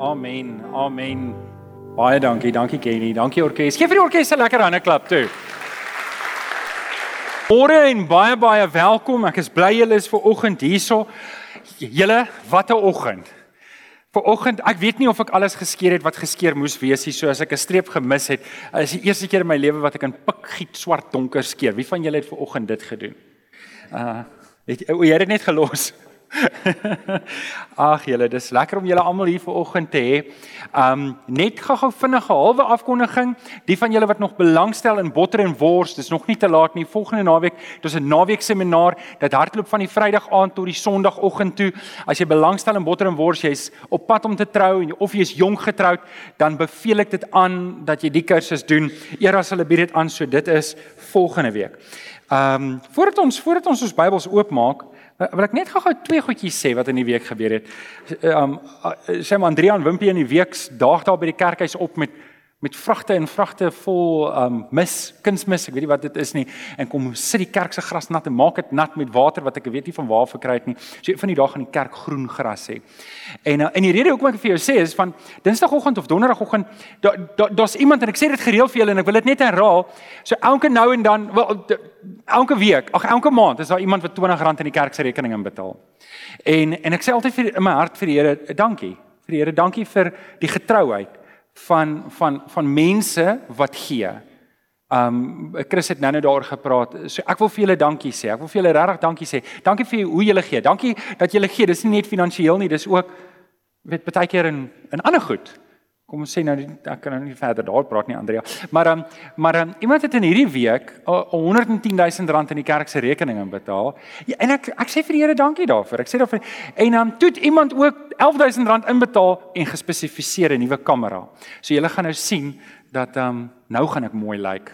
Amen. Amen. Baie dankie. Dankie Kenny. Dankie orkes. Geef vir die orkes 'n lekker hande klap toe. Môre en baie baie welkom. Ek is bly julle is ver oggend hierso. Julle, wat 'n oggend. Ver oggend, ek weet nie of ek alles geskeer het wat geskeer moes wees nie, so as ek 'n streep gemis het. Dit is die eerste keer in my lewe wat ek in pikgiet swart donker skeer. Wie van julle het ver oggend dit gedoen? Uh, het o, jy het dit net gelos. Ag julle, dis lekker om julle almal hier vanoggend te hê. Um net gou-gou vinnige halwe afkondiging. Die van julle wat nog belangstel in botter en wors, dis nog nie te laat nie. Volgende naweek, dis 'n naweek seminaar dat hardloop van die Vrydag aand tot die Sondagoggend toe. As jy belangstel in botter en wors, jy's op pad om te trou en of jy's jonk getroud, dan beveel ek dit aan dat jy die kursus doen. Eras hulle bied dit aan, so dit is volgende week. Um voordat ons voordat ons ons Bybels oopmaak, wil ek net gou-gou twee goedjies sê wat in die week gebeur het. Um sê maar Andrea en Wimpie in die week daag daar by die kerkhuis op met met vragte en vragte vol um mis, kunsmis, ek weet nie wat dit is nie en kom sit die kerk se gras nat en maak dit nat met water wat ek weet nie van waar verkry het nie. So van die dag gaan die kerk groen gras hê. En uh, en die rede hoekom ek vir jou sê is van Dinsdagoggend of Donderdagoggend daar's da, daar's iemand en ek sê dit gereeld vir julle en ek wil dit net herhaal. So elke nou en dan wel elke week, ag elke maand is daar iemand wat R20 in die kerk se rekening inbetaal. En en ek sê altyd vir in my hart vir die Here, dankie. Vir die Here, dankie vir die getrouheid van van van mense wat gee. Um Chris het nou-nou daaroor gepraat. So ek wil vir julle dankie sê. Ek wil vir julle regtig dankie sê. Dankie vir hoe julle gee. Dankie dat julle gee. Dis nie net finansiëel nie, dis ook weet baie keer in in ander goed. Kom ons sê nou ek kan nou nie verder daar praat nie Andrea. Maar um, maar um, iemand het in hierdie week 110 000 rand in die kerk se rekening inbetaal. Ja, en ek ek sê vir die Here dankie daarvoor. Ek sê daarvoor en dan um, toe iemand ook 11 000 rand inbetaal en gespesifiseer 'n nuwe kamera. So julle gaan nou sien dat um, nou gaan ek mooi lyk. Like.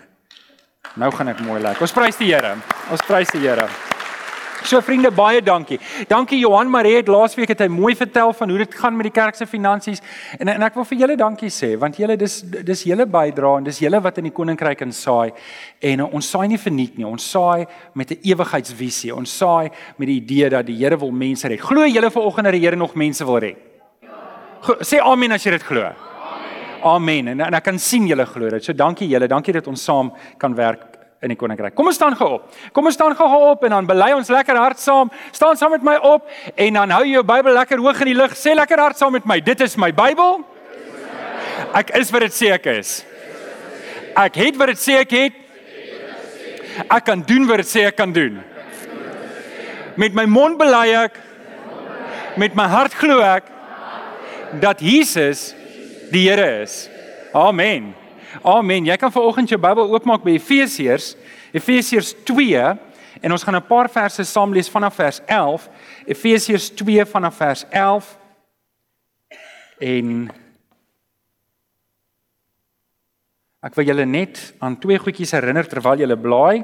Nou gaan ek mooi lyk. Like. Ons prys die Here. Ons prys die Here. So vriende, baie dankie. Dankie Johan Maree het laasweek het hy mooi vertel van hoe dit gaan met die kerk se finansies. En en ek wil vir julle dankie sê want julle dis dis julle bydra en dis julle wat in die koninkryk insaai. En uh, ons saai nie verniet nie. Ons saai met 'n ewigheidsvisie. Ons saai met die idee dat die Here wil mense red. Glo julle vanoggend dat die Here nog mense wil red? Sê amen as jy dit glo. Amen. En, en ek kan sien julle glo dit. So dankie julle. Dankie dat ons saam kan werk in die koninkryk. Kom ons staan gou op. Kom ons staan gou op en dan bely ons lekker hard saam. Staan saam met my op en dan hou jy jou Bybel lekker hoog in die lug. Sê lekker hard saam met my. Dit is my Bybel. Ek is wat dit sê ek is. Ek het wat dit sê ek het. Ek kan doen wat dit sê ek kan doen. Met my mond bely ek met my hart glo ek dat Jesus die Here is. Amen. Amen. Jy kan vanoggend jou Bybel oopmaak by Efesiërs, Efesiërs 2 en ons gaan 'n paar verse saam lees vanaf vers 11. Efesiërs 2 vanaf vers 11 en Ek wil julle net aan twee goedjies herinner terwyl julle blaai.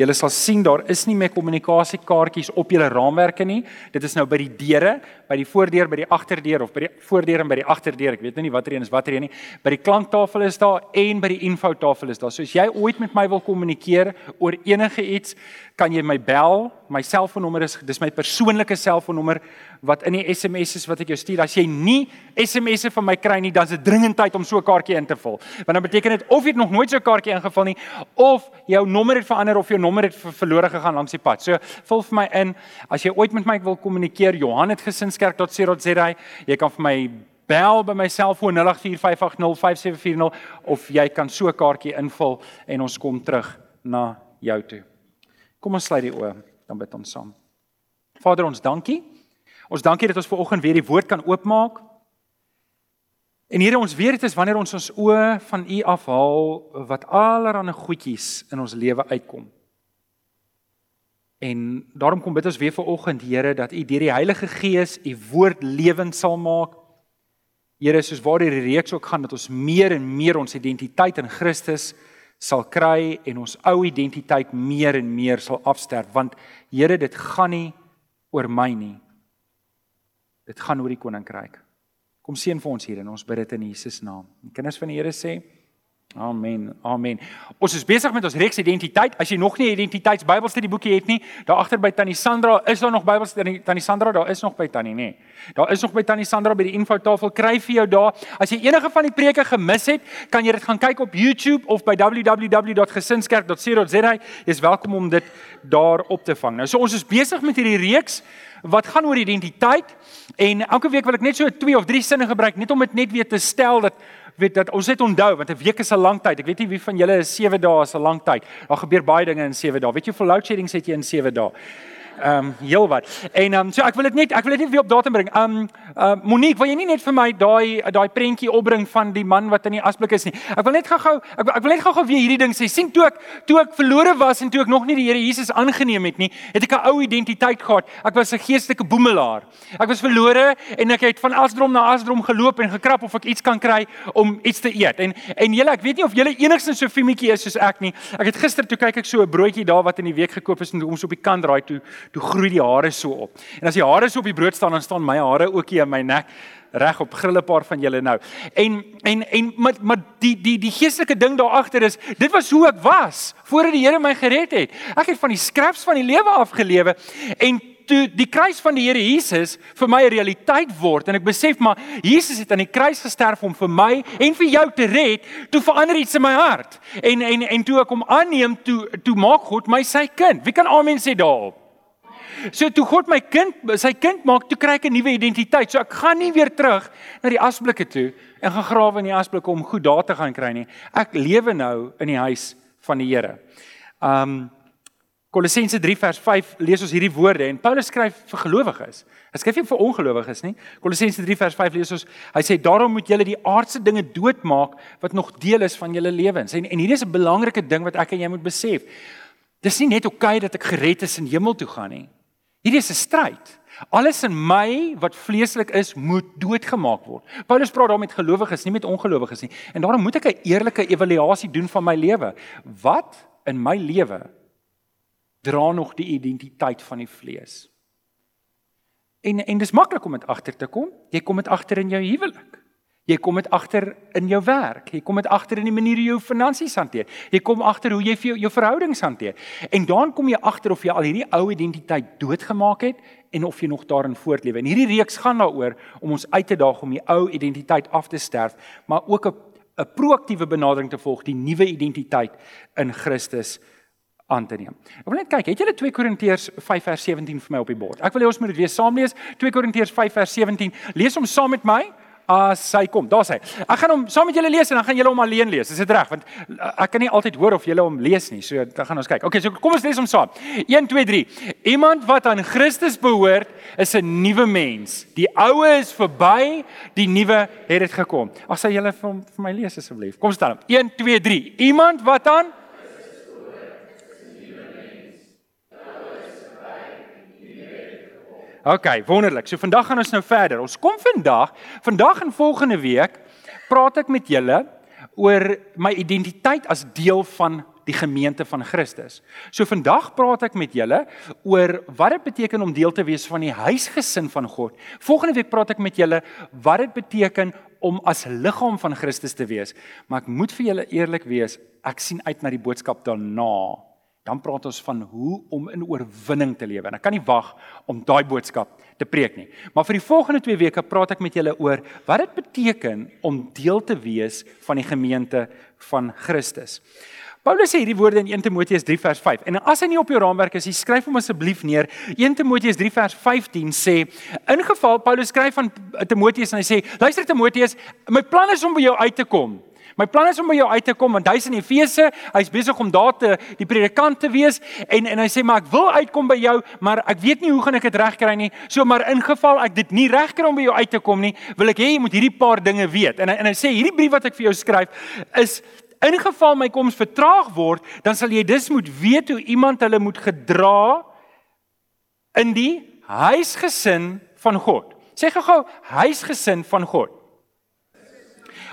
Julle sal sien daar is nie meer kommunikasiekaartjies op julle raamwerke nie. Dit is nou by die deure, by die voordeur, by die agterdeur of by die voordeur en by die agterdeur. Ek weet nou nie watter een is watter een nie. By die klanktafel is daar en by die infotafel is daar. So as jy ooit met my wil kommunikeer oor enige iets, kan jy my bel. My selfoonnommer is dis my persoonlike selfoonnommer wat in die SMS'e wat ek jou stuur. As jy nie SMS'e van my kry nie, dan is dit dringend tyd om so 'n kaartjie in te vul. Want dan beteken dit of jy nog nooit so 'n kaartjie ingevul nie of jou nommer het verander of jou nommer het verlore gegaan langs die pad. So vul vir my in as jy ooit met my wil kommunikeer. Johan het gesinskerk.co.za. Jy kan vir my bel by my selfoon 0845805740 of jy kan so 'n kaartjie invul en ons kom terug na jou toe. Kom ons sluit die oë, dan bid ons saam. Vader, ons dankie Ons dankie dat ons ver oggend weer die woord kan oopmaak. En Here, ons weet dit is wanneer ons ons oë van U afhaal wat allerlei goedjies in ons lewe uitkom. En daarom kom bid ons weer ver oggend, Here, dat U deur die Heilige Gees U woord lewend sal maak. Here, soos waar die reeks ook gaan dat ons meer en meer ons identiteit in Christus sal kry en ons ou identiteit meer en meer sal afsterf want Here dit gaan nie oor my nie Dit gaan oor die koninkryk. Kom seën vir ons hier en ons bid dit in Jesus naam. Die kinders van die Here sê Amen. Amen. Ons is besig met ons reeks identiteit. As jy nog nie 'n identiteitsbybelstudieboekie het nie, daar agter by Tannie Sandra, is daar nog Bybelstudie Tannie Sandra, daar is nog by Tannie, nê. Nee. Daar is nog by Tannie Sandra by die infotafel. Kry vir jou daar. As jy enige van die preke gemis het, kan jy dit gaan kyk op YouTube of by www.gesinskerk.co.za. Jy is welkom om dit daar op te vang. Nou so ons is besig met hierdie reeks wat gaan oor identiteit en elke week wil ek net so 2 of 3 sinne gebruik net om dit net weer te stel dat weet dat ons het onthou want 'n week is 'n lang tyd. Ek weet nie wie van julle is 7 dae is 'n lang tyd. Daar gebeur baie dinge in 7 dae. Weet jy hoeveel load shedding het jy in 7 dae? Ehm um, heelwat. En ehm um, so ek wil dit net ek wil dit net weer op datum bring. Ehm um, uh, Monique, wil jy nie net vir my daai daai prentjie opbring van die man wat in die asblik is nie? Ek wil net gou-gou ek, ek wil net gou-gou weer hierdie ding sê. sien toe ek toe ek verlore was en toe ek nog nie die Here Jesus aangeneem het nie, het ek 'n ou identiteit gehad. Ek was 'n geestelike boemelaar. Ek was verlore en ek het van asdrom na asdrom geloop en gekrap of ek iets kan kry om iets te eet. En en julle, ek weet nie of julle enigstens so fiemetjie is soos ek nie. Ek het gister toe kyk ek so 'n broodjie daar wat in die week gekoop is en ons op die kant draai toe toe groei die hare so op. En as die hare so op die brood staan, dan staan my hare ook hier in my nek reg op grille paar van julle nou. En en en maar maar die die die geestelike ding daar agter is, dit was hoe ek was voordat die Here my gered het. Ek het van die skraps van die lewe afgelewe en toe die kruis van die Here Jesus vir my 'n realiteit word en ek besef maar Jesus het aan die kruis gesterf om vir my en vir jou te red, toe verander iets in my hart. En en en toe ek hom aanneem, toe toe maak God my sy kind. Wie kan amen sê daarop? So toe God my kind, sy kind maak, toe kry ek 'n nuwe identiteit. So ek gaan nie weer terug na die asblikke toe en gaan grawe in die asblikke om goed daar te gaan kry nie. Ek lewe nou in die huis van die Here. Um Kolossense 3 vers 5 lees ons hierdie woorde en Paulus skryf vir gelowiges. Hy skryf nie vir ongelowiges nie. Kolossense 3 vers 5 lees ons, hy sê daarom moet julle die aardse dinge doodmaak wat nog deel is van julle lewens. En en hierdie is 'n belangrike ding wat ek en jy moet besef. Dis nie net oukei okay dat ek gered is en hemel toe gaan nie. Hierdie is 'n stryd. Alles in my wat vleeslik is, moet doodgemaak word. Paulus praat daar met gelowiges, nie met ongelowiges nie. En daarom moet ek 'n eerlike evaluasie doen van my lewe. Wat in my lewe dra nog die identiteit van die vlees? En en dis maklik om dit agter te kom. Jy kom dit agter in jou huwelik. Jy kom dit agter in jou werk. Jy kom dit agter in die manier hoe jy jou finansies hanteer. Jy kom agter hoe jy vir jou, jou verhoudings hanteer. En dan kom jy agter of jy al hierdie ou identiteit doodgemaak het en of jy nog daarin voortlewe. En hierdie reeks gaan daaroor om ons uit te daag om die ou identiteit af te sterf, maar ook 'n 'n proaktiewe benadering te volg, die nuwe identiteit in Christus aan te neem. Ek wil net kyk, het julle 2 Korintiërs 5 vers 17 vir my op die bord? Ek wil hê ons moet dit weer saam lees. 2 Korintiërs 5 vers 17. Lees hom saam met my as hy kom. Daar's hy. Ek gaan hom saam met julle lees en dan gaan julle hom alleen lees. Is dit reg? Want eh, ek kan nie altyd hoor of julle hom lees nie. So dan gaan ons kyk. Okay, so kom ons lees hom saam. 1 2 3. Iemand wat aan Christus behoort, is 'n nuwe mens. Die ou is verby, die nuwe het dit gekom. Ag sê julle vir, vir my lees asseblief. Kom staan. 1 2 3. Iemand wat aan OK, wonderlik. So vandag gaan ons nou verder. Ons kom vandag, vandag en volgende week praat ek met julle oor my identiteit as deel van die gemeente van Christus. So vandag praat ek met julle oor wat dit beteken om deel te wees van die huisgesin van God. Volgende week praat ek met julle wat dit beteken om as liggaam van Christus te wees. Maar ek moet vir julle eerlik wees, ek sien uit na die boodskap daarna dan praat ons van hoe om in oorwinning te lewe. En ek kan nie wag om daai boodskap te preek nie. Maar vir die volgende 2 weke praat ek met julle oor wat dit beteken om deel te wees van die gemeente van Christus. Paulus sê hierdie woorde in 1 Timoteus 3 vers 5. En as hy nie op jou raamwerk is, skryf hom asseblief neer. 1 Timoteus 3 vers 15 sê: "In geval Paulus skryf van Timoteus en hy sê: Luister Timoteus, my plan is om by jou uit te kom." My plan is om by jou uit te kom want hy's in Efese, hy's besig om daar te die predikant te wees en en hy sê maar ek wil uitkom by jou, maar ek weet nie hoe gaan ek dit regkry nie. So maar in geval ek dit nie regkry om by jou uit te kom nie, wil ek hê jy moet hierdie paar dinge weet. En en hy sê hierdie brief wat ek vir jou skryf is in geval my koms vertraag word, dan sal jy dus moet weet hoe iemand hulle moet gedra in die huisgesin van God. Sê gou-gou huisgesin van God.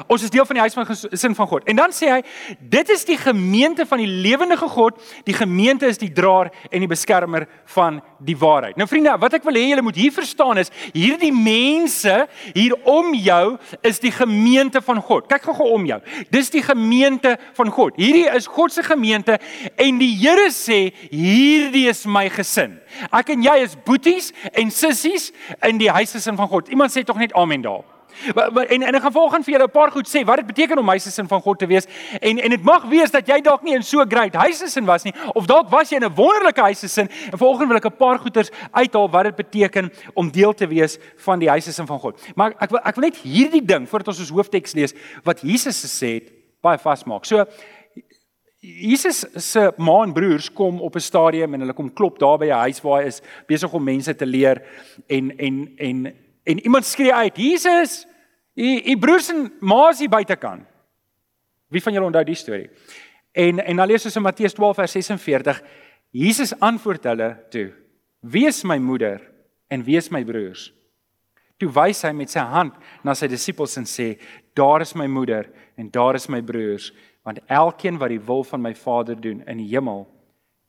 Ons is deel van die huis van gesin van God. En dan sê hy, dit is die gemeente van die lewendige God. Die gemeente is die draer en die beskermer van die waarheid. Nou vriende, wat ek wil hê julle moet hier verstaan is, hierdie mense hier om jou is die gemeente van God. Kyk gou-gou om jou. Dis die gemeente van God. Hierdie is God se gemeente en die Here sê, hierdie is my gesin. Ek en jy is boeties en sissies in die huisgesin van God. Iemand sê tog net amen daar. En en ek gaan volgens vir julle 'n paar goed sê wat dit beteken om huisgesin van God te wees. En en dit mag wees dat jy dalk nie in so great huisgesin was nie of dalk was jy in 'n wonderlike huisgesin. En volgens wil ek 'n paar goeters uithaal wat dit beteken om deel te wees van die huisgesin van God. Maar ek wil ek wil net hierdie ding voordat ons ons hoofteks lees wat Jesus gesê het baie vasmaak. So Jesus se ma en broers kom op 'n stadium en hulle kom klop daar by 'n huis waar hy is besig om mense te leer en en en en iemand skree uit: "Jesus, u u broers en ma is hier buitekant." Wie van julle onthou die storie? En en dan lees ons in Matteus 12 vers 46. Jesus antwoord hulle toe: "Wie is my moeder en wie is my broers?" Toe wys hy met sy hand na sy disippels en sê: "Daar is my moeder en daar is my broers, want elkeen wat die wil van my Vader doen in die hemel,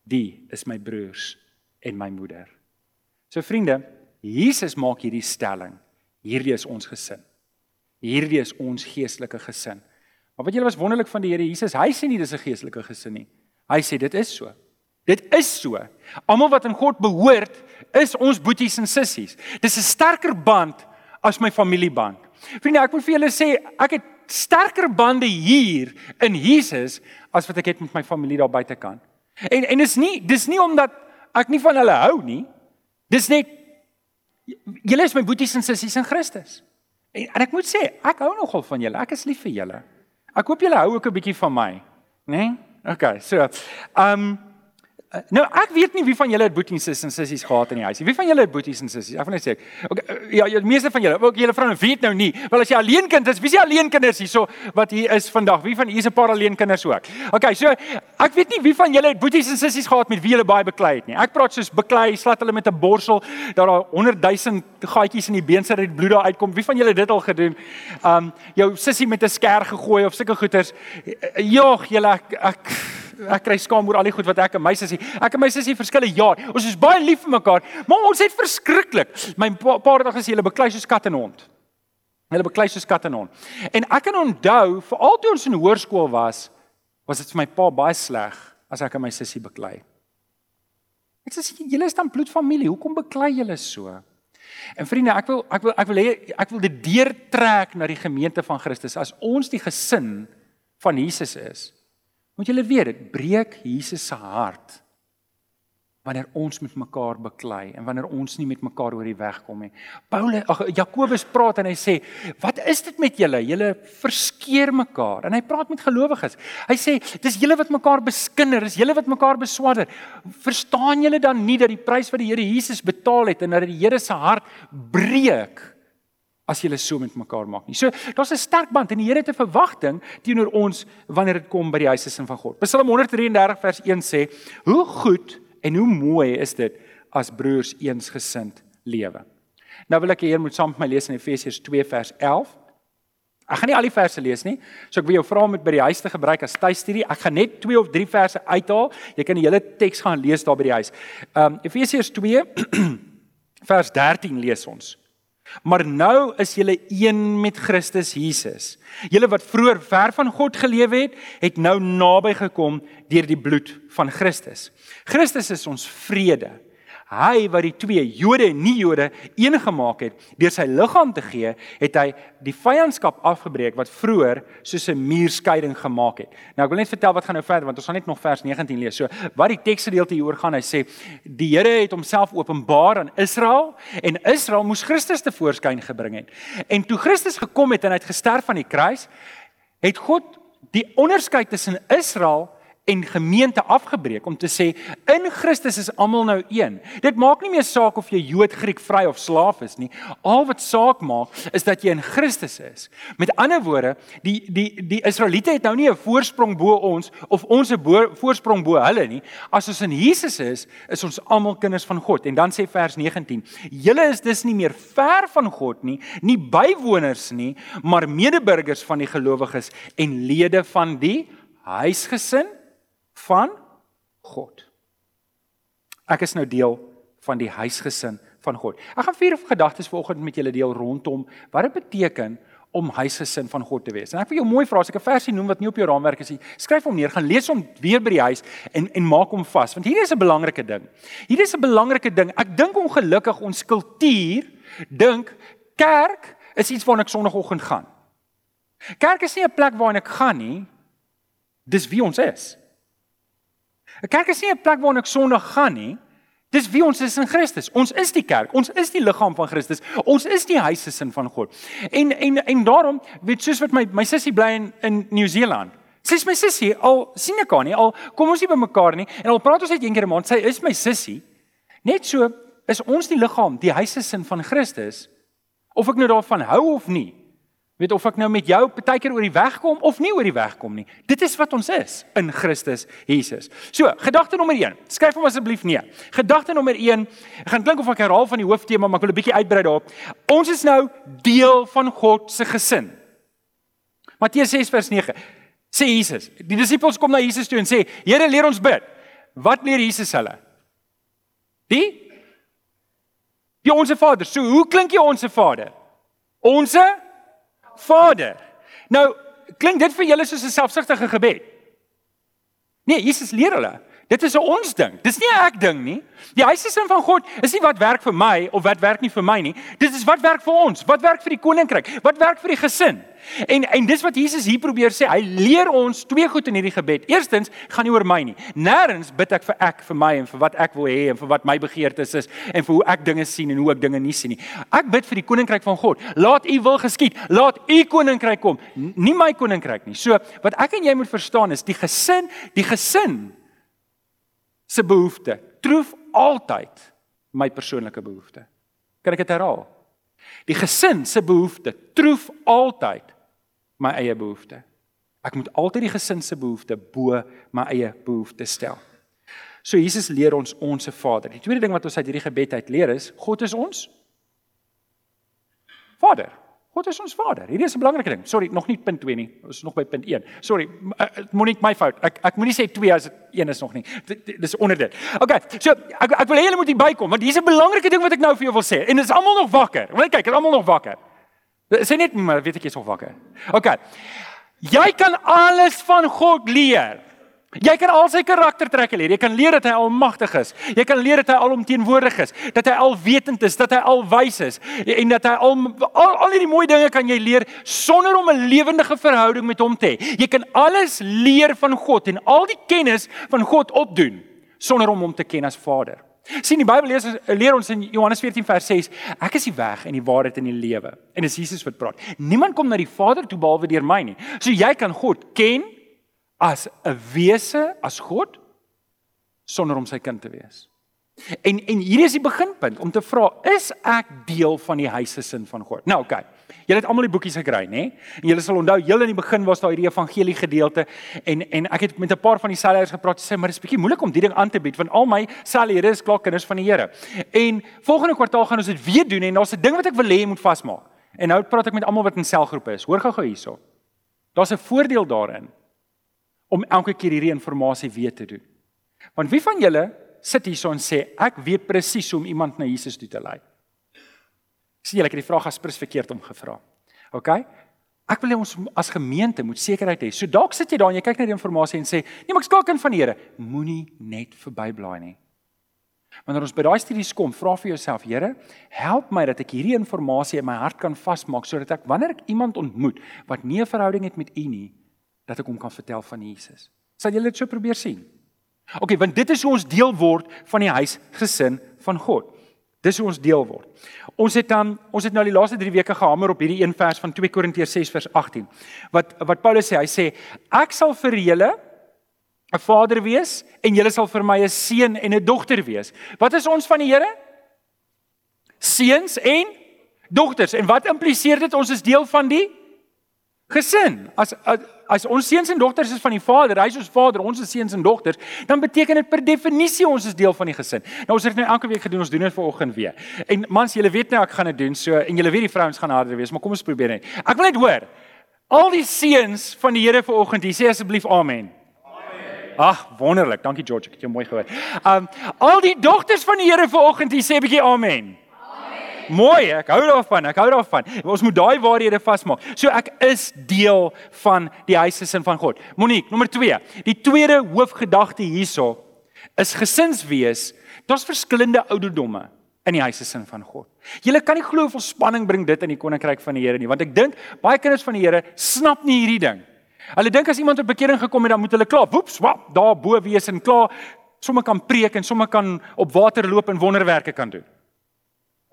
die is my broers en my moeder." So vriende, Jesus maak hierdie stelling. Hierdie is ons gesin. Hierdie is ons geestelike gesin. Maar wat julle was wonderlik van die Here Jesus, hy sê nie dis 'n geestelike gesin nie. Hy sê dit is so. Dit is so. Almal wat aan God behoort, is ons boeties en sissies. Dis 'n sterker band as my familieband. Vriende, ek wil vir julle sê, ek het sterker bande hier in Jesus as wat ek het met my familie daar buitekant. En en dis nie dis nie omdat ek nie van hulle hou nie. Dis net Julle is my boeties en sissies in Christus. En, en ek moet sê, ek hou nogal van julle. Ek is lief vir julle. Ek hoop julle hou ook 'n bietjie van my, né? Nee? Okay, so. Ehm um, nou ek weet nie wie van julle het boeties en sissies gehad in die huis nie. Wie van julle het boeties en sissies? Ek wil net sê. Okay, uh, ja, die meeste van julle, ook julle vroue weet nou nie. Wel as jy alleen kind is, wie is jy alleen kinders hierso wat hier is vandag? Wie van hier's 'n paar alleen kinders ook? Okay, so ek weet nie wie van julle het boeties en sissies gehad met wie julle baie beklei het nie. Ek praat soos beklei, slat hulle met 'n borsel dat daar 100 000 gaatjies in die been sit dat bloed daar uitkom. Wie van julle het dit al gedoen? Um jou sissie met 'n skêr gegooi of sulke goeters. Jogg, julle ek, ek ek kry skaam oor al die goed wat ek en my sussie. Ek en my sussie verskille jaar. Ons is baie lief vir mekaar, maar ons het verskriklik. My pa, pa het gesê hulle beklei soos kat en hond. Hulle beklei soos kat en hond. En ek kan onthou, veral toe ons in hoërskool was, was dit vir my pa baie sleg as ek en my sussie beklei. Ek sê julle is dan bloedfamilie, hoekom beklei julle so? En vriende, ek wil ek wil ek wil hê ek wil dit deurtrek na die gemeente van Christus. As ons die gesin van Jesus is, Moet julle weet, dit breek Jesus se hart wanneer ons met mekaar beklei en wanneer ons nie met mekaar oor die weg kom nie. Paulus, ag Jakobus praat en hy sê, "Wat is dit met julle? Julle verskeer mekaar." En hy praat met gelowiges. Hy sê, "Dis julle wat mekaar beskinder, is julle wat mekaar beswadder. Verstaan julle dan nie dat die prys wat die Here Jesus betaal het en dat die Here se hart breek?" As jy so met mekaar maak nie. So daar's 'n sterk band en die Here het 'n verwagting teenoor ons wanneer dit kom by die huisgesin van God. Psalm 133 vers 1 sê: "Hoe goed en hoe mooi is dit as broers eensgesind lewe." Nou wil ek hier moet saam met my lees in Efesiërs 2 vers 11. Ek gaan nie al die verse lees nie. So ek wil jou vra om dit by die huis te gebruik as tuistudie. Ek gaan net 2 of 3 verse uithaal. Jy kan die hele teks gaan lees daar by die huis. Um Efesiërs 2 vers 13 lees ons. Maar nou is julle een met Christus Jesus. Julle wat vroeër ver van God geleef het, het nou naby gekom deur die bloed van Christus. Christus is ons vrede. Hy wat die twee Jode en nie-Jode een gemaak het deur sy liggaam te gee, het hy die vyandskap afgebreek wat vroeër soos 'n muurskeiding gemaak het. Nou ek wil net vertel wat gaan nou verder want ons gaan net nog vers 19 lees. So wat die teksgedeelte hier oor gaan, hy sê die Here het homself openbaar aan Israel en Israel moes Christus te voorskyn gebring het. En toe Christus gekom het en hy het gesterf aan die kruis, het God die onderskeid tussen Israel en gemeente afgebreek om te sê in Christus is almal nou een. Dit maak nie meer saak of jy Jood, Griek, vry of slaaf is nie. Al wat saak maak is dat jy in Christus is. Met ander woorde, die die die Israeliete het nou nie 'n voorsprong bo ons of ons 'n voorsprong bo hulle nie. As ons in Jesus is, is ons almal kinders van God. En dan sê vers 19: Julle is dus nie meer ver van God nie, nie bywoners nie, maar medeburgers van die gelowiges en lede van die huisgesin van God. Ek is nou deel van die huisgesin van God. Ek gaan vier gedagtes vanoggend met julle deel rondom wat dit beteken om huisgesin van God te wees. En ek wil jou mooi vra as ek 'n versie noem wat nie op jou raamwerk is nie. Skryf hom neer, gaan lees hom weer by die huis en en maak hom vas want hier is 'n belangrike ding. Hier is 'n belangrike ding. Ek dink ongelukkig ons kultuur dink kerk is iets waarna ek sonoggend gaan. Kerk is nie 'n plek waarna ek gaan nie. Dis wie ons is. 'n Kerk is nie 'n plek waar ek Sondag gaan nie. Dis wie ons is in Christus. Ons is die kerk. Ons is die liggaam van Christus. Ons is die huisgesin van God. En en en daarom, weet soos wat my my sussie bly in in Nieu-Seeland. Sy is my sussie. Al sien ek haar nie, al kom ons nie by mekaar nie en al praat ons net een keer 'n maand. Sy is my sussie. Net so is ons die liggaam, die huisgesin van Christus. Of ek nou daarvan hou of nie, Weet of ek nou met jou partykeer oor die weg kom of nie oor die weg kom nie. Dit is wat ons is in Christus Jesus. So, gedagte nommer 1. Skryf hom asseblief neer. Gedagte nommer 1. Ek gaan klink of ek herhaal van die hooftema, maar ek wil 'n bietjie uitbrei daarop. Ons is nou deel van God se gesin. Matteus 6 vers 9. Sê Jesus. Die disippels kom na Jesus toe en sê: "Here, leer ons bid." Wat leer Jesus hulle? Die Die onsse Vader. So, hoe klink jy onsse Vader? Onsse Vader. Nou, klink dit vir julle soos 'n selfsugtige gebed? Nee, Jesus leer hulle. Dit is 'n ons ding. Dis nie 'n ek ding nie. Die huisgesin van God is nie wat werk vir my of wat werk nie vir my nie. Dit is wat werk vir ons, wat werk vir die koninkryk, wat werk vir die gesin. En en dis wat Jesus hier probeer sê. Hy leer ons twee goed in hierdie gebed. Eerstens, gaan nie oor my nie. Nêrens bid ek vir ek vir my en vir wat ek wil hê en vir wat my begeertes is en vir hoe ek dinge sien en hoe ek dinge nie sien nie. Ek bid vir die koninkryk van God. Laat U wil geskied. Laat U koninkryk kom. Nie my koninkryk nie. So, wat ek en jy moet verstaan is die gesin, die gesin se behoefte troef altyd my persoonlike behoefte. Kan ek dit herhaal? Die gesin se behoefte troef altyd my eie behoefte. Ek moet altyd die gesin se behoefte bo my eie behoefte stel. So Jesus leer ons ons se Vader. Die tweede ding wat ons uit hierdie gebed uit leer is God is ons Vader. God is ons Vader. Hierdie is 'n belangrike ding. Sorry, nog nie punt 2 nie. Ons is nog by punt 1. Sorry, uh, moenie my fout. Ek ek moenie sê 2 as dit 1 is nog nie. Dis onder dit. Okay. So ek ek wil hê julle moet hier bykom want hier's 'n belangrike ding wat ek nou vir jou wil sê. En dit is almal nog wakker. Jy kyk, is almal nog wakker? Sê net maar weet ek jy's nog wakker. Okay. Jy kan alles van God leer. Jy kan al sy karaktertrekke leer. Jy kan leer dat hy almagtig is. Jy kan leer dat hy alomteenwoordig is, dat hy alwetend is, dat hy alwys is en dat hy al al, al hierdie mooi dinge kan jy leer sonder om 'n lewendige verhouding met hom te hê. Jy kan alles leer van God en al die kennis van God opdoen sonder om hom te ken as Vader. Sien die Bybel lees leer ons in Johannes 14 vers 6, ek is die weg en die waarheid en die lewe. En dis Jesus wat praat. Niemand kom na die Vader toe behalwe deur my nie. So jy kan God ken as 'n wese as God sonder om sy kind te wees. En en hier is die beginpunt om te vra, is ek deel van die huisgesin van God? Nou. Okay. Julle het almal die boekies gekry, nê? En julle sal onthou, heel in die begin was daar hierdie evangelie gedeelte en en ek het met 'n paar van die selleiers gepraat sê, maar dit is bietjie moeilik om die ding aan te bied want al my sellere is klaar kinders van die Here. En volgende kwartaal gaan ons dit weer doen en daar's 'n ding wat ek wil hê jy moet vasmaak. En nou praat ek met almal wat in selgroepe is. Hoor gou-gou hierso. Daar's 'n voordeel daarin om elke keer hierdie inligting weer te doen. Want wie van julle sit hierso en sê ek weet presies hoe om iemand na Jesus toe te lei? Sien julle ek het die vraag aspres verkeerd om gevra. OK? Ek wil hê ons as gemeente moet sekerheid hê. So dalk sit jy daar en jy kyk na die inligting en sê, "Nee, maar ek skakel kind van die Here." Moenie net verbyblaai nie. Wanneer ons by daai studies kom, vra vir jouself, Here, help my dat ek hierdie inligting in my hart kan vasmaak sodat ek wanneer ek iemand ontmoet wat nie 'n verhouding het met U nie, dat ek hom kan vertel van Jesus. Sal julle dit so probeer sien? OK, want dit is hoe ons deel word van die huisgesin van God. Dis hoe ons deel word. Ons het dan ons het nou die laaste 3 weke gehamer op hierdie een vers van 2 Korintiërs 6 vers 18. Wat wat Paulus sê, hy sê ek sal vir julle 'n vader wees en julle sal vir my 'n seun en 'n dogter wees. Wat is ons van die Here? Seuns en dogters. En wat impliseer dit ons is deel van die gesin? As as, as ons seuns en dogters is van die Vader, hy is ons Vader, ons is seuns en dogters, dan beteken dit per definisie ons is deel van die gesin. Nou ons het nou elke week gedoen, ons doen dit vanoggend weer. En mans, julle weet nou ek gaan dit doen, so en julle weet die vrouens gaan harder wees, maar kom ons probeer net. Ek wil net hoor. Al die seuns van die Here vanoggend, hier sê asseblief amen. Ag, wonderlik. Dankie George, ek het jou mooi gehoor. Um al die dogters van die Here vanoggend, hier sê 'n bietjie amen. Mooi, ek hou daarvan. Ek hou daarvan. Ons moet daai waarhede vasmaak. So ek is deel van die huisgesin van God. Monique, nommer 2. Die tweede hoofgedagte hierso is gesinswees. Daar's verskillende ouderdomme in die huisgesin van God. Julle kan nie glo hoeveel spanning bring dit in die koninkryk van die Here nie, want ek dink baie kinders van die Here snap nie hierdie ding. Hulle dink as iemand tot bekering gekom het, dan moet hulle klaar, woeps, wap, daar bo wees en klaar sommer kan preek en sommer kan op water loop en wonderwerke kan doen.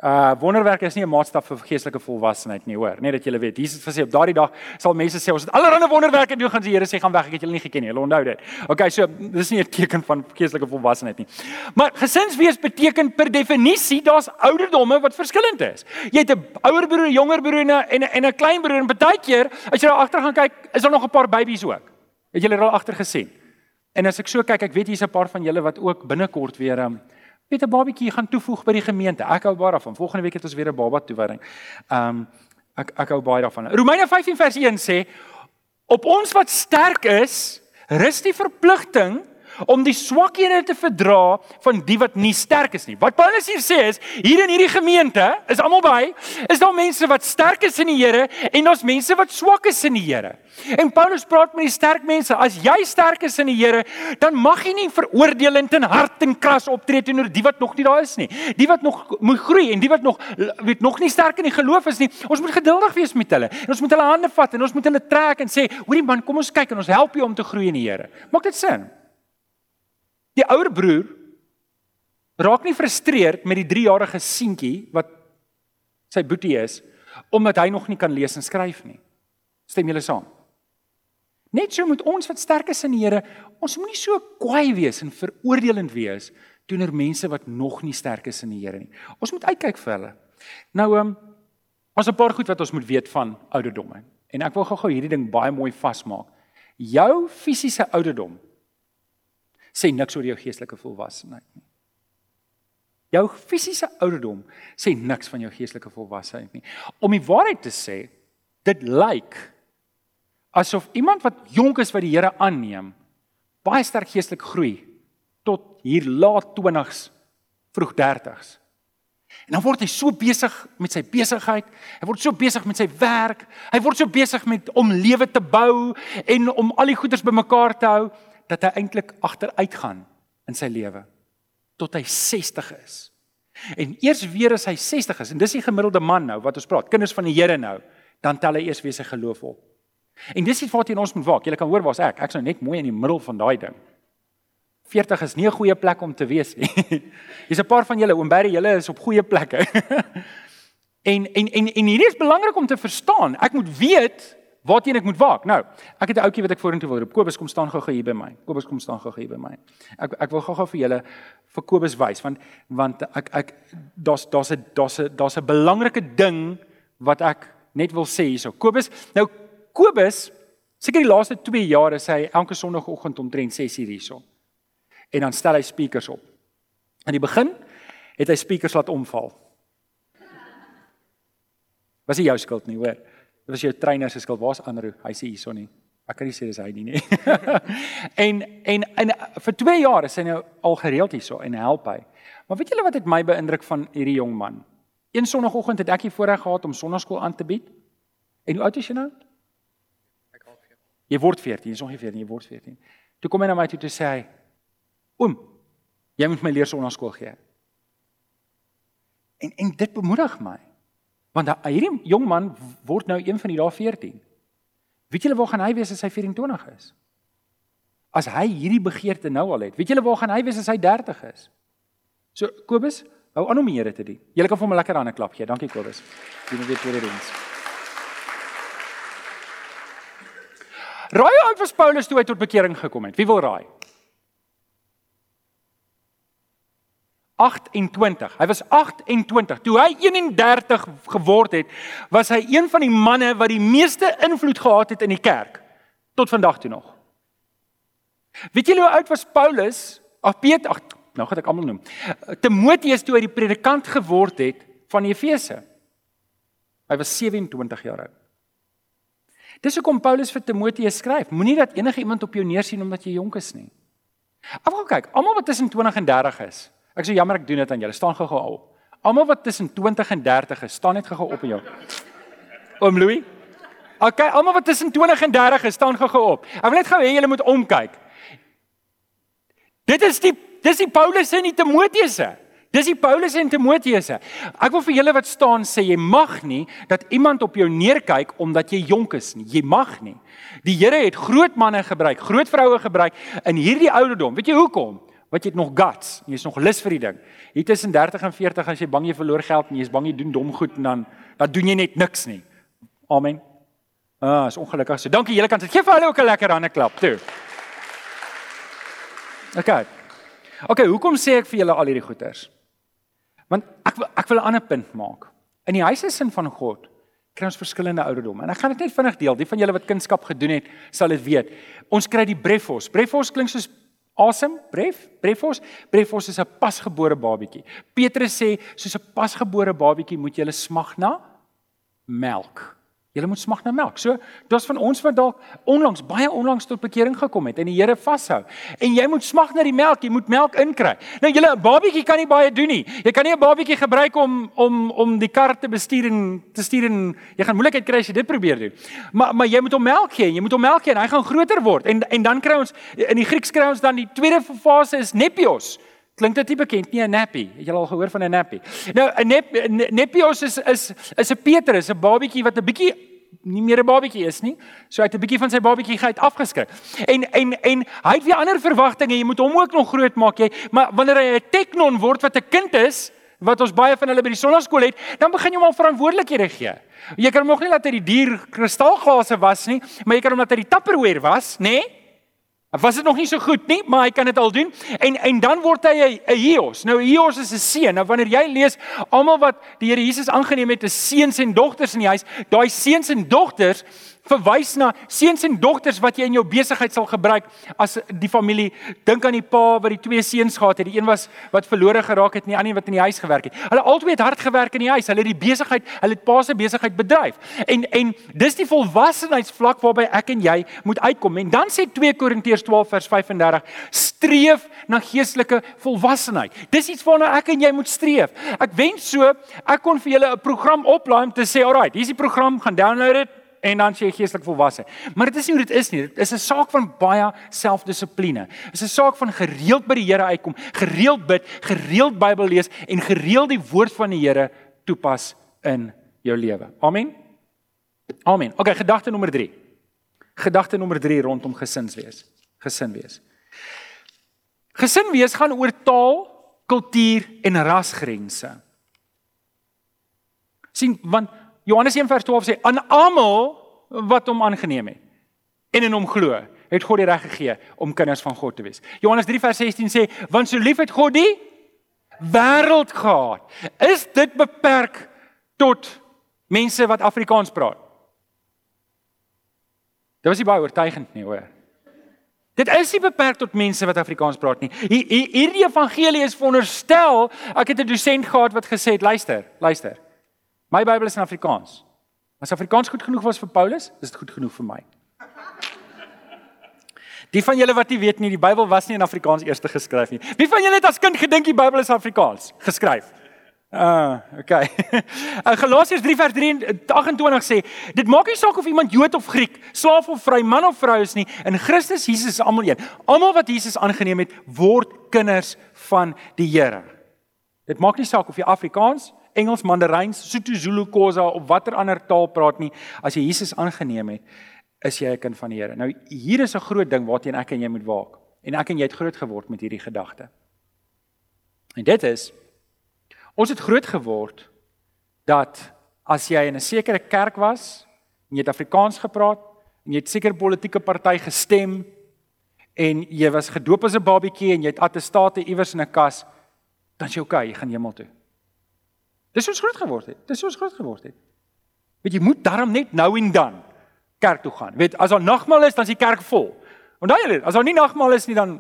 Uh wonderwerke is nie 'n maatstaf vir geestelike volwassenheid nie, hoor. Net dat julle weet, Jesus het gesê op daardie dag sal mense sê ons het allerlei wonderwerke doen, gaan die Here sê gaan weg, ek het julle nie geken nie. Hulle onthou dit. Okay, so dis nie 'n teken van geestelike volwassenheid nie. Maar gesinswees beteken per definisie daar's ouderdomme wat verskillend is. Jy het 'n ouer broer, 'n jonger broer en 'n en 'n klein broer en baie keer as jy daar agter gaan kyk, is daar nog 'n paar babies ook. Het julle al agter gesien? En as ek so kyk, ek weet hier's 'n paar van julle wat ook binnekort weer um, weet 'n babatjie gaan toevoeg by die gemeente. Ek hou baie daarvan. Volgende week het ons weer 'n baba toewyding. Ehm um, ek ek hou baie daarvan. Romeine 15 vers 1 sê op ons wat sterk is, rus die verpligting om die swakhede te verdra van die wat nie sterk is nie. Wat Paulus hier sê is, hier in hierdie gemeente is almal by, is daar mense wat sterk is in die Here en daar's mense wat swak is in die Here. En Paulus praat met die sterk mense, as jy sterk is in die Here, dan mag jy nie veroordelend en hard en kras optree teenoor die wat nog nie daar is nie. Die wat nog moet groei en die wat nog weet nog nie sterk in die geloof is nie. Ons moet geduldig wees met hulle. En ons moet hulle hande vat en ons moet hulle trek en sê, "Hoorie man, kom ons kyk en ons help jou om te groei in die Here." Maak dit sin? Die ouer broer raak nie frustreerd met die 3-jarige seentjie wat sy boetie is omdat hy nog nie kan lees en skryf nie. Stem julle saam? Net so moet ons wat sterk is in die Here, ons moenie so kwaai wees en veroordelend wees teenoor mense wat nog nie sterk is in die Here nie. Ons moet uitkyk vir hulle. Nou ehm um, ons 'n paar goed wat ons moet weet van ouderdomme. En ek wil gou-gou hierdie ding baie mooi vasmaak. Jou fisiese ouderdom sê niks oor jou geestelike volwassenheid nie. Jou fisiese ouderdom sê niks van jou geestelike volwassenheid nie. Om die waarheid te sê, dit lyk asof iemand wat jonk is wat die Here aanneem, baie sterk geestelik groei tot hier laat 20s, vroeg 30s. En dan word hy so besig met sy besigheid, hy word so besig met sy werk, hy word so besig met om lewe te bou en om al die goederes bymekaar te hou dat hy eintlik agteruit gaan in sy lewe tot hy 60 is. En eers weer as hy 60 is en dis die gemiddelde man nou wat ons praat, kinders van die Here nou, dan tel hy eers weer sy geloof op. En dis iets waarteen ons moet waak. Jy kan hoor waar's ek. Ek's nou net mooi in die middel van daai ding. 40 is nie 'n goeie plek om te wees nie. Hier's 'n paar van julle, oom Barry, julle is op goeie plekke. en en en en hierdie is belangrik om te verstaan. Ek moet weet waarteen ek moet waak. Nou, ek het 'n ouetjie wat ek vorentoe wil roep. Kobus kom staan gou-gou hier by my. Kobus kom staan gou-gou hier by my. Ek ek wil gou-gou vir julle vir Kobus wys want want ek ek daar's daar's 'n daar's 'n daar's 'n belangrike ding wat ek net wil sê hierso. Kobus, nou Kobus, seker die laaste 2 jaar is hy elke sonoggend omtrent 6:00 hierso. En dan stel hy speakers op. Aan die begin het hy speakers laat omval. Was nie jou skuld nie, hoor. Dit was jou trainer se skuld. Waar's Andrew? Hy sê hierson nie. Ek kan nie sê dis hy nie nie. en en en vir 2 jaar is hy nou al gereeld hierso en help hy. Maar weet julle wat het my beïndruk van hierdie jong man? Een sonoggend het ek hier voorreg gehad om sonnaskool aan te bied. En hoe oud is jy nou? Ek al 14. Jy word 14, jy's nog nie 14, jy word 14. Toe kom hy na my toe te sê hy: "Oom, jy moet my leer sonnaskool gee." En en dit bemoedig my. Want hierdie jong man word nou een van die dae 14. Weet julle waar gaan hy wees as hy 24 is? As hy hierdie begeerte nou al het. Weet julle waar gaan hy wees as hy 30 is? So Kobus, hou aan om die Here te dien. Julle kan vir hom 'n lekker hande klap gee. Dankie Kobus. Dien weer tweede diens. Raai uit was Paulus toe hy tot bekering gekom het. Wie wil raai? 28. Hy was 28. Toe hy 31 geword het, was hy een van die manne wat die meeste invloed gehad het in die kerk tot vandag toe nog. Weet julle hoe oud was Paulus? Ag Piet, ag nou gaan ek almal noem. Timoteus toe hy die predikant geword het van Efese. Hy was 27 jaar oud. Dis hoekom Paulus vir Timoteus skryf: Moenie dat enige iemand op jou neersien omdat jy jonk is nie. Wil kyk, almal wat tussen 20 en 30 is. Ek sê jammer ek doen dit aan julle. Staan gou-gou op. Almal wat tussen 20 en 30 is, staan net gou-gou op in jou. Oom Louis. Okay, almal wat tussen 20 en 30 is, staan gou-gou op. Ek wil net gou hê julle moet omkyk. Dit is die dis die Paulus en die Timoteus. Dis die Paulus en Timoteus. Ek wil vir julle wat staan sê jy mag nie dat iemand op jou neerkyk omdat jy jonk is nie. Jy mag nie. Die Here het groot manne gebruik, groot vroue gebruik in hierdie ouderdom. Weet jy hoekom? Wat jy het nog guts, jy's nog lus vir die ding. Hier tussen 30 en 40 as jy bang jy verloor geld en jy's bang jy doen dom goed en dan dan doen jy net niks nie. Amen. Ah, is ongelukkig so. Dankie julle kan dit. Geef vir hulle ook 'n lekker hande klap toe. OK. OK, hoekom sê ek vir julle al hierdie goeters? Want ek wil ek wil 'n ander punt maak. In die huise sin van God kry ons verskillende ouderdomme. En ek gaan dit net vinnig deel. Die van julle wat kunskap gedoen het, sal dit weet. Ons kry die brefos. Brefos klink soos asem, bref, brefos. Brefos is 'n pasgebore babatjie. Petrus sê soos 'n pasgebore babatjie moet jy smag na melk. Julle moet smag na melk. So, daar's van ons wat dalk onlangs, baie onlangs tot bekering gekom het en die Here vashou. En jy moet smag na die melk, jy moet melk inkry. Nou julle 'n babietjie kan nie baie doen nie. Jy kan nie 'n babietjie gebruik om om om die kar te bestuur en te stuur en jy gaan moeilikheid kry as jy dit probeer doen. Maar maar jy moet hom melk gee, jy moet hom melk gee en hy gaan groter word. En en dan kry ons in die Grieks kry ons dan die tweede fase is nepios. Klink dit nie bekend nie, 'n nappy. Het jy al gehoor van 'n nappy? Nou 'n nep, nepios is is is 'n Petrus, 'n babatjie wat 'n bietjie nie meer 'n babatjie is nie. So hy het 'n bietjie van sy babatjie geit afgeskryf. En en en hy het weer ander verwagtinge. Jy moet hom ook nog groot maak jy. Maar wanneer hy 'n teknon word wat 'n kind is, wat ons baie van hulle by die sonnaskool het, dan begin jy hom al verantwoordelikhede gee. Jy kan hom nog nie laat hy die dier kristalglase was nie, maar jy kan hom laat hy die Tupperware was, nê? Nee? Was dit nog nie so goed nie, maar hy kan dit al doen. En en dan word hy 'n Hios. Nou Hios is 'n seun. Nou wanneer jy lees almal wat die Here Jesus aangeneem het, is seuns en dogters in die huis. Daai seuns en dogters verwys na seuns en dogters wat jy in jou besigheid sal gebruik as die familie. Dink aan die pa wat die twee seuns gehad het. Die een was wat verlore geraak het en die ander wat in die huis gewerk het. Hulle albei het hard gewerk in die huis. Hulle het die besigheid, hulle het pa se besigheid bedryf. En en dis die volwassenheidsvlak waarby ek en jy moet uitkom. En dan sê 2 Korintiërs 12 vers 35: Streef na geestelike volwassenheid. Dis iets waarna ek en jy moet streef. Ek wens so ek kon vir julle 'n program oplaai om te sê, "Alright, hier's die program, gaan download dit." En dan sê jy geestelik volwasse. Maar dit is nie hoe dit is nie. Dit is 'n saak van baie selfdissipline. Dit is 'n saak van gereeld by die Here uitkom, gereeld bid, gereeld Bybel lees en gereeld die woord van die Here toepas in jou lewe. Amen. Amen. Okay, gedagte nommer 3. Gedagte nommer 3 rondom gesinswees. Gesin wees. Gesin wees gaan oor taal, kultuur en rasgrense. sien want Johannes 1:12 sê aan almal wat hom aangeneem het en in hom glo, het God die reg gegee om kinders van God te wees. Johannes 3:16 sê want so lief het God die wêreld gehad. Is dit beperk tot mense wat Afrikaans praat? Dit was nie baie oortuigend nie, hoor. Dit is nie beperk tot mense wat Afrikaans praat nie. Hierdie evangelie is veronderstel, ek het 'n dosent gehad wat gesê het, luister, luister. My Bybel is in Afrikaans. As Afrikaans goed genoeg was vir Paulus, is dit goed genoeg vir my. Die van julle wat nie weet nie, die Bybel was nie in Afrikaans eers geskryf nie. Wie van julle het as kind gedink die Bybel is Afrikaans geskryf? Ah, uh, okay. Galasiërs 3 vers 28 sê, dit maak nie saak of iemand Jood of Griek, slaaf of vry, man of vrou is nie, in Christus Jesus is almal een. Almal wat Jesus aangeneem het, word kinders van die Here. Dit maak nie saak of jy Afrikaans, Engels, Mandarijn, Sotho, Zulu, Khoza of watter ander taal praat nie, as jy Jesus aangeneem het, is jy 'n kind van die Here. Nou hier is 'n groot ding waarteen ek en jy moet waak. En ek en jy het groot geword met hierdie gedagte. En dit is ons het groot geword dat as jy in 'n sekere kerk was en jy het Afrikaans gepraat en jy het seker politieke party gestem en jy was gedoop as 'n babietjie en jy het attestate iewers in 'n kas dan sê jy okay, jy gaan hemel toe. Dis hoe ons groot geword het. Dis hoe ons groot geword het. Weet jy moet daarom net nou en dan kerk toe gaan. Weet as daar nagmaal is, dan is die kerk vol. Onthou julle, as daar nie nagmaal is nie dan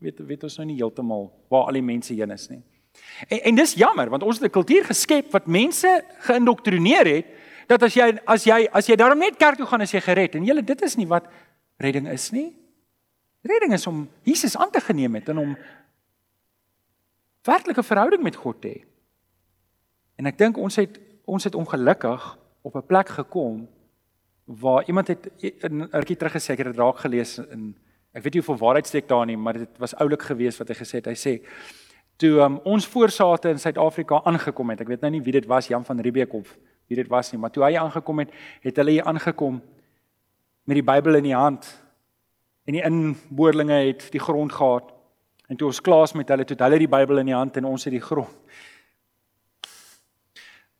weet weet ons nou nie heeltemal waar al die mense heen is nie. En en dis jammer want ons het 'n kultuur geskep wat mense geïndoktrineer het dat as jy as jy as jy daarom net kerk toe gaan as jy gered en julle dit is nie wat redding is nie. Redding is om Jesus aan te geneem het en om werklike verhouding met God te hê. En ek dink ons het ons het ongelukkig op 'n plek gekom waar iemand het 'n rukkie terug gesê ek het dit raak gelees in ek weet nie hoeveel waarheid steek daar nie, maar dit was oulik geweest wat hy gesê het. Hy sê toe um, ons voorsate in Suid-Afrika aangekom het. Ek weet nou nie wie dit was, Jan van Riebeeck of wie dit was nie, maar toe hy aangekom het, het hulle hier aangekom met die Bybel in die hand en die inboorlinge het die grond gehad. En toe ons klaar is met hulle, toe het hulle die Bybel in die hand en ons het die grond.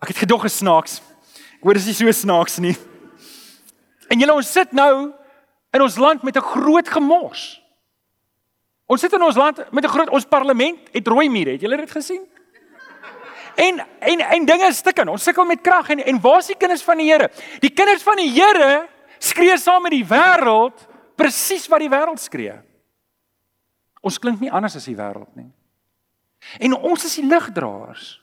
Ek het gedog gesnaaks. Ek hoor dis nie so snaaks nie. En julle ons sit nou in ons land met 'n groot gemors. Ons sit in ons land met 'n groot ons parlement het rooi mure, het julle dit gesien? En en en dinge stik in. Ons sukkel met krag en en waar is die kinders van die Here? Die kinders van die Here skree saam met die wêreld presies wat die wêreld skree. Ons klink nie anders as die wêreld nie. En ons is die ligdraers.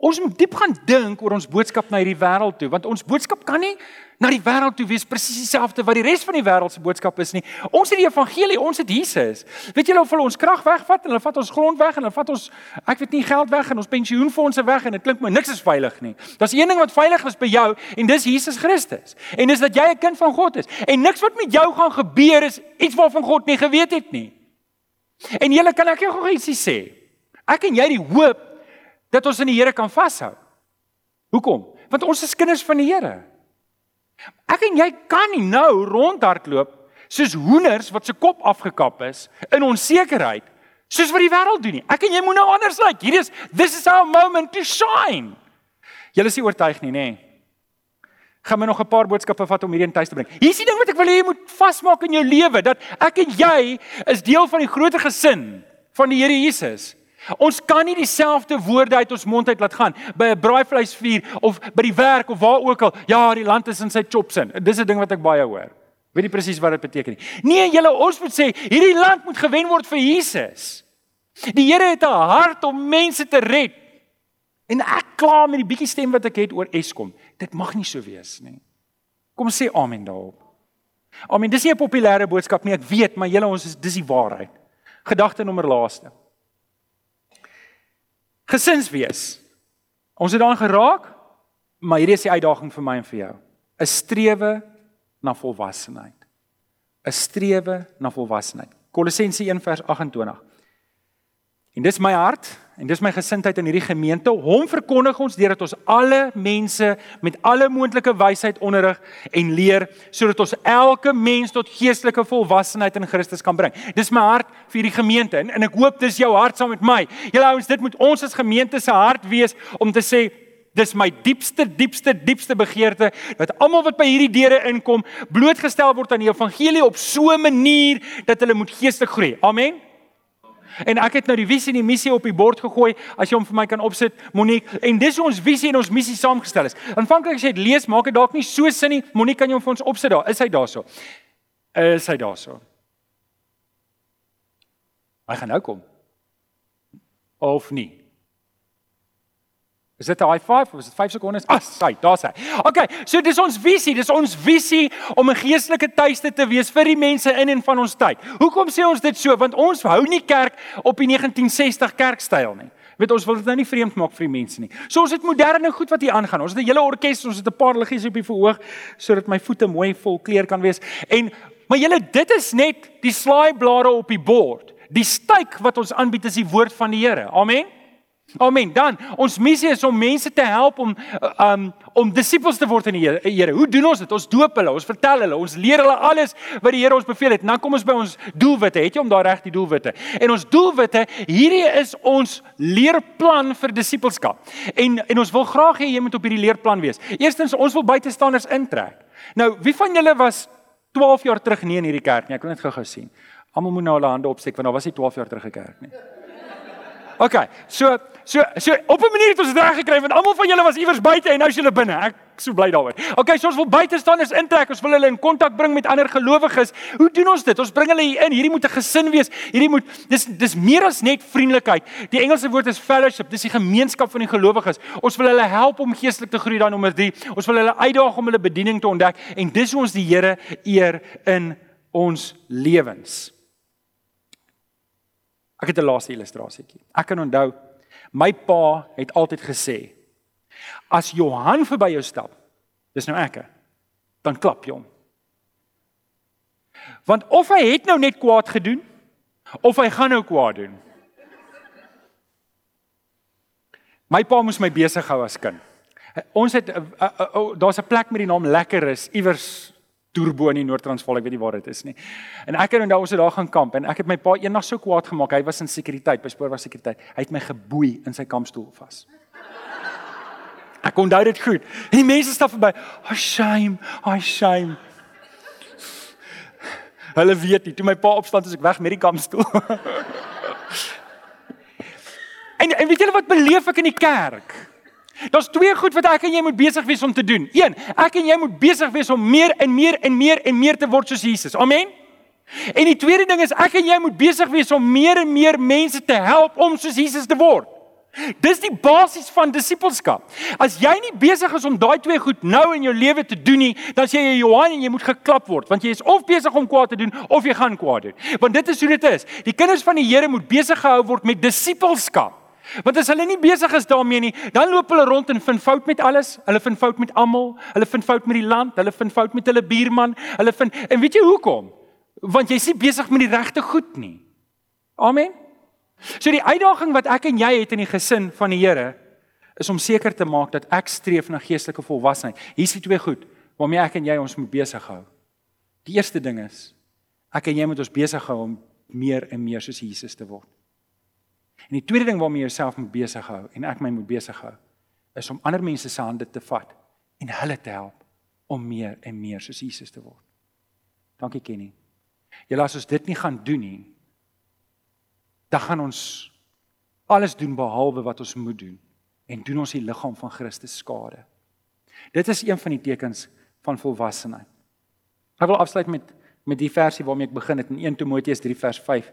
Ons moet diep gaan dink oor ons boodskap na hierdie wêreld toe, want ons boodskap kan nie na die wêreld toe wees presies dieselfde wat die res van die wêreld se boodskap is nie. Ons het die evangelie, ons het Jesus. Weet julle of hulle ons krag wegvat en hulle vat ons grond weg en hulle vat ons ek weet nie geld weg en ons pensioenfonde weg en dit klink my niks is veilig nie. Daar's een ding wat veilig is by jou en dis Jesus Christus. En dis dat jy 'n kind van God is. En niks wat met jou gaan gebeur is iets waarvan God nie geweet het nie. En julle kan ek jou gou ietsie sê. Ek en jy die hoop dat ons in die Here kan vashou. Hoekom? Want ons is kinders van die Here. Ek en jy kan nie nou rondhardloop soos hoenders wat se kop afgekap is in onsekerheid soos wat die wêreld doen nie. Ek en jy moet nou anders lyk. Like. Hier is this is our moment to shine. Julle is nie oortuig nie, nê? Gaan my nog 'n paar boodskappe vat om hierdie in tuis te bring. Hier is die ding wat ek wil hê jy moet vasmaak in jou lewe dat ek en jy is deel van die groter gesin van die Here Jesus. Ons kan nie dieselfde woorde uit ons mond uit laat gaan by 'n braaivleisvuur of by die werk of waar ook al. Ja, die land is in sy chops in. Dis 'n ding wat ek baie hoor. Weet nie presies wat dit beteken nie. Nee, julle ons moet sê hierdie land moet gewen word vir Jesus. Die Here het 'n hart om mense te red. En ek kla met die bietjie stem wat ek het oor Eskom. Dit mag nie so wees nie. Kom sê amen daarop. Amen. Dis nie 'n populêre boodskap nie, ek weet, maar julle ons is dis die waarheid. Gedagte nommer laaste. Gesinswees. Ons het daaraan geraak, maar hierdie is die uitdaging vir my en vir jou. 'n Strewe na volwassenheid. 'n Strewe na volwassenheid. Kolossense 1:28. En dis my hart en dis my gesindheid in hierdie gemeente. Hom verkondig ons deurdat ons alle mense met alle moontlike wysheid onderrig en leer sodat ons elke mens tot geestelike volwassenheid in Christus kan bring. Dis my hart vir hierdie gemeente en, en ek hoop dis jou hart saam met my. Julle ouens, dit moet ons as gemeente se hart wees om te sê Dis my diepste diepste diepste begeerte dat almal wat by hierdie deure inkom blootgestel word aan die evangelie op so 'n manier dat hulle moet geestelik groei. Amen. En ek het nou die visie en die missie op die bord gegooi as jy hom vir my kan opsit Monique en dis hoe ons visie en ons missie saamgestel is. Aanvanklik as jy dit lees maak dit dalk nie so sin nie. Monique kan jy hom vir ons opsit daar. Is hy daarso? Is hy daarso? Hy gaan nou kom. Of nie? Is dit 'n high five of is dit 5 sekondes? Ah, sy, daar's hy. Okay, so dis ons visie, dis ons visie om 'n geestelike tuiste te wees vir die mense in en van ons tyd. Hoekom sê ons dit so? Want ons hou nie kerk op die 1960 kerkstyl nie. Weet ons wil dit nou nie vreemd maak vir die mense nie. So ons het moderne goed wat hier aangaan. Ons het 'n hele orkes, ons het 'n paar liggies op die verhoog sodat my voete mooi vol kleur kan wees. En maar julle, dit is net die slaaiblare op die bord. Die styk wat ons aanbied is die woord van die Here. Amen. Amen. Dan ons missie is om mense te help om um om disippels te word in die Here. Hoe doen ons dit? Ons doop hulle, ons vertel hulle, ons leer hulle alles wat die Here ons beveel het. Dan kom ons by ons doelwitte. Het jy om daar reg die doelwitte? En ons doelwitte, hierdie is ons leerplan vir disippelskap. En en ons wil graag hê jy moet op hierdie leerplan wees. Eerstens, ons wil buitestanders intrek. Nou, wie van julle was 12 jaar terug nie in hierdie kerk nie? Ek wil net gou-gou sien. Almal moet nou hulle hande opsteek want daar was nie 12 jaar terug 'n kerk nie. Okay, so so so op 'n manier het ons dit reg gekry want almal van julle was iewers buite en nou is julle binne. Ek so bly daaroor. Okay, so ons wil buitestanders intrek. Ons wil hulle in kontak bring met ander gelowiges. Hoe doen ons dit? Ons bring hulle hier in. Hierdie moet 'n gesin wees. Hierdie moet dis dis meer as net vriendelikheid. Die Engelse woord is fellowship. Dis die gemeenskap van die gelowiges. Ons wil hulle help om geestelik te groei daai nommer 3. Ons wil hulle uitdaag om hulle bediening te ontdek en dis hoe ons die Here eer in ons lewens. Ek het 'n laaste illustrasietjie. Ek kan onthou my pa het altyd gesê as Johan verby jou stap, dis nou ek, dan klap jy hom. Want of hy het nou net kwaad gedoen of hy gaan nou kwaad doen. My pa moes my besig hou as kind. Ons het uh, uh, uh, daar's 'n plek met die naam Lekkeris iewers Turbo in die Noord-Transvaal, ek weet nie waar dit is nie. En ek het nou ons het daar gaan kamp en ek het my pa eendag so kwaad gemaak. Hy was in sekuriteit, by spoor was sekuriteit. Hy het my geboei in sy kampstoel vas. Ek onthou dit goed. En die mense stap verby. Oh shame, oh shame. Hulle weet nie, toe my pa opstaan as ek weg met die kampstoel. en en weet julle wat beleef ek in die kerk? Daar's twee goed wat ek en jy moet besig wees om te doen. Een, ek en jy moet besig wees om meer en meer en meer en meer te word soos Jesus. Amen. En die tweede ding is ek en jy moet besig wees om meer en meer mense te help om soos Jesus te word. Dis die basis van disippelskap. As jy nie besig is om daai twee goed nou in jou lewe te doen nie, dan sê jy Johan en jy moet geklap word, want jy is of besig om kwaad te doen of jy gaan kwaad doen. Want dit is hoe dit is. Die kinders van die Here moet besig gehou word met disippelskap. Want as hulle nie besig is daarmee nie, dan loop hulle rond en vind fout met alles. Hulle vind fout met almal. Hulle vind fout met die land. Hulle vind fout met hulle buurman. Hulle vind En weet jy hoekom? Want jy's nie besig met die regte goed nie. Amen. So die uitdaging wat ek en jy het in die gesin van die Here is om seker te maak dat ek streef na geestelike volwassenheid. Hier's die twee goed waarmee ek en jy ons moet besig hou. Die eerste ding is ek en jy moet ons besig hou om meer en meer soos Jesus te word. En die tweede ding waarmee jy jouself moet besig hou en ek my moet besig hou is om ander mense se hande te vat en hulle te help om meer en meer soos Jesus te word. Dankie Kenny. Jy laat ons dit nie gaan doen nie. Dan gaan ons alles doen behalwe wat ons moet doen en doen ons die liggaam van Christus skade. Dit is een van die tekens van volwassenheid. Ek wil afsluit met met die versie waarmee ek begin het in 1 Timoteus 3 vers 5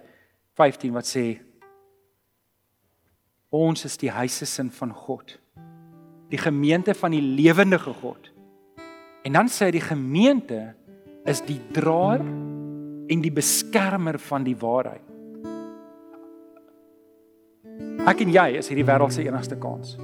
15 wat sê Ons is die huisesin van God. Die gemeente van die lewendige God. En dan sê hy die gemeente is die draer en die beskermer van die waarheid. Ek en jy is hierdie wêreld se enigste kans.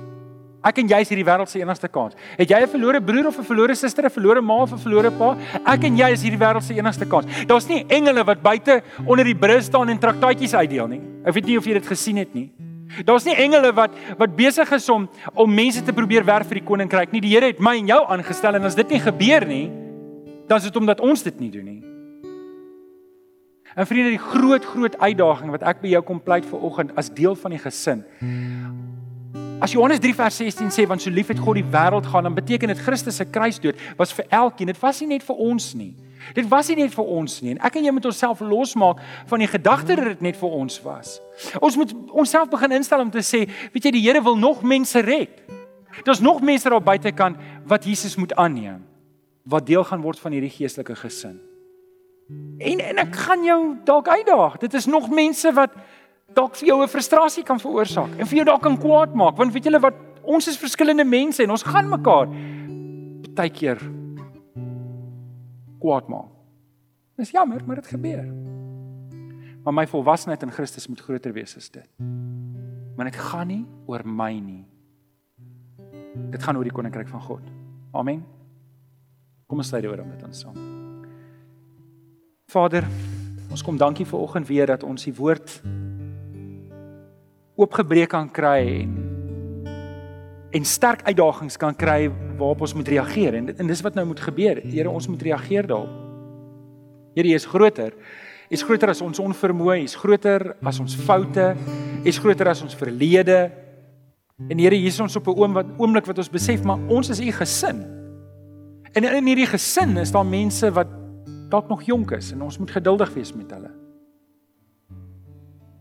Ek en jy is hierdie wêreld se enigste kans. Het jy 'n verlore broer of 'n verlore suster, 'n verlore ma of 'n verlore pa? Ek en jy is hierdie wêreld se enigste kans. Daar's nie engele wat buite onder die brug staan en traktaatjies uitdeel nie. Ek weet nie of jy dit gesien het nie. Daar's nie engele wat wat besig is om om mense te probeer werf vir die koninkryk nie. Die Here het my en jou aangestel en as dit nie gebeur nie, dan is dit omdat ons dit nie doen nie. En vriende, die groot groot uitdaging wat ek by jou kom pleit vir oggend as deel van die gesin. As Johannes 3 vers 16 sê want so lief het God die wêreld gaan, dan beteken dit Christus se kruisdood was vir elkeen. Dit was nie net vir ons nie. Dit was nie net vir ons nie. En ek en jy moet onsself losmaak van die gedagte dat dit net vir ons was. Ons moet onsself begin instel om te sê, weet jy, die Here wil nog mense red. Daar's nog mense daar buitekant wat Jesus moet aanneem, wat deel gaan word van hierdie geestelike gesin. En en ek gaan jou dalk uitdaag. Dit is nog mense wat dalk vir jou 'n frustrasie kan veroorsaak en vir jou dalk kan kwaad maak, want weet julle wat ons is verskillende mense en ons gaan mekaar baie keer kwaad maak. Dis jammer, maar dit gebeur. Maar my volwassenheid in Christus moet groter wees as dit. Want dit gaan nie oor my nie. Dit gaan oor die koninkryk van God. Amen. Kom ons sluit oor om dit aan saam. Vader, ons kom dankie vir oggend weer dat ons die woord oopgebreek kan kry en en sterk uitdagings kan kry waarop ons moet reageer en en dis wat nou moet gebeur. Here, ons moet reageer daarop. Here, jy is groter. Jy is groter as ons onvermoë, jy is groter as ons foute, jy is groter as ons verlede. En Here, hier is ons op 'n oom wat oomblik wat ons besef maar ons is u gesin. En in hierdie gesin is daar mense wat dalk nog jonk is en ons moet geduldig wees met hulle.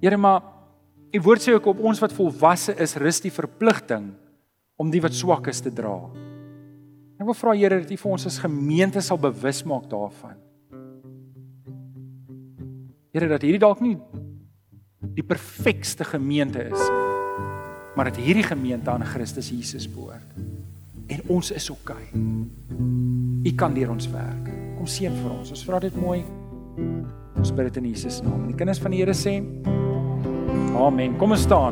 Here, maar U woord sê ook op ons wat volwasse is, rus die verpligting om die wat swak is te dra. Ek wil vra Here dat U vir ons as gemeente sal bewus maak daarvan. Here dat hierdie dalk nie die perfekste gemeente is nie, maar dat hierdie gemeente aan Christus Jesus behoort. En ons is oukei. Okay. U kan deur ons werk. Kom seën vir ons. Ons vra dit mooi. Ons bid dit in Jesus naam. Die kinders van die Here sê: Amen. Kom ons staan.